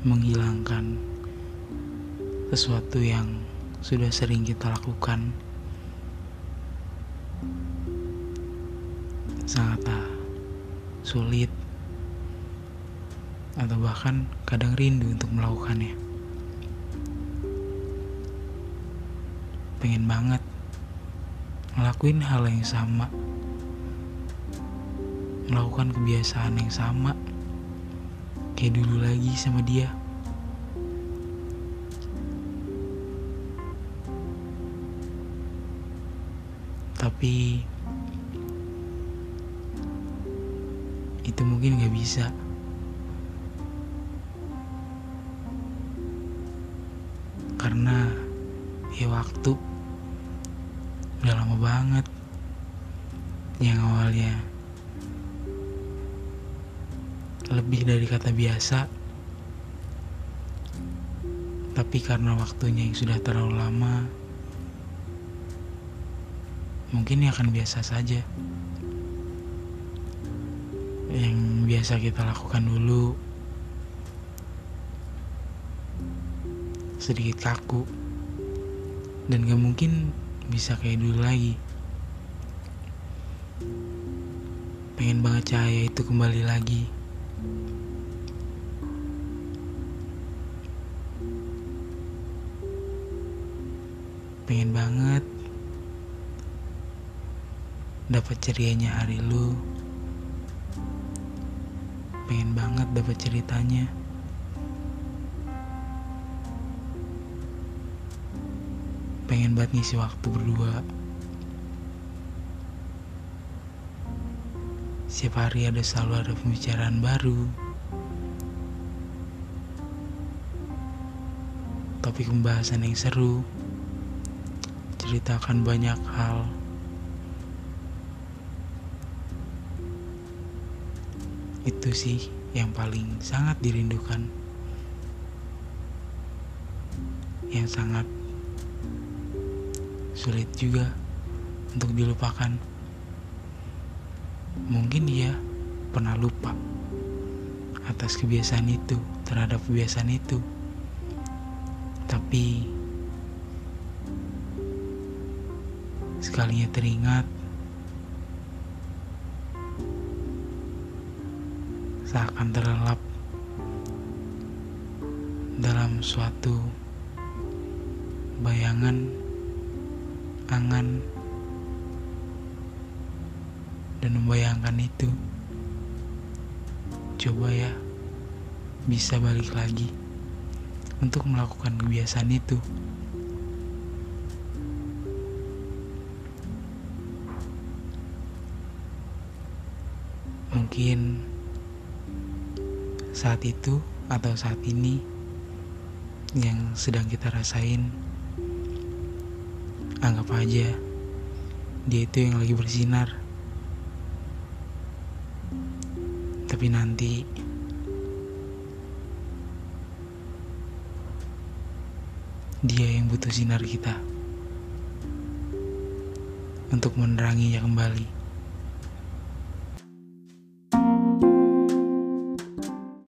Menghilangkan sesuatu yang sudah sering kita lakukan. Sangatlah sulit atau bahkan kadang rindu untuk melakukannya. Pengen banget ngelakuin hal yang sama melakukan kebiasaan yang sama kayak dulu lagi sama dia. Tapi itu mungkin gak bisa. Karena ya waktu udah lama banget yang awalnya lebih dari kata biasa. Tapi karena waktunya yang sudah terlalu lama mungkin ini akan biasa saja. Yang biasa kita lakukan dulu sedikit kaku dan gak mungkin bisa kayak dulu lagi. Pengen banget cahaya itu kembali lagi pengen banget dapat cerianya hari lu. Pengen banget dapat ceritanya. Pengen banget ngisi waktu berdua setiap hari ada selalu ada pembicaraan baru topik pembahasan yang seru ceritakan banyak hal. Itu sih yang paling sangat dirindukan. Yang sangat sulit juga untuk dilupakan. Mungkin dia pernah lupa atas kebiasaan itu, terhadap kebiasaan itu. Tapi sekalinya teringat seakan terlelap dalam suatu bayangan angan dan membayangkan itu. Coba ya bisa balik lagi untuk melakukan kebiasaan itu. Mungkin saat itu atau saat ini yang sedang kita rasain anggap aja dia itu yang lagi bersinar tapi nanti dia yang butuh sinar kita untuk meneranginya kembali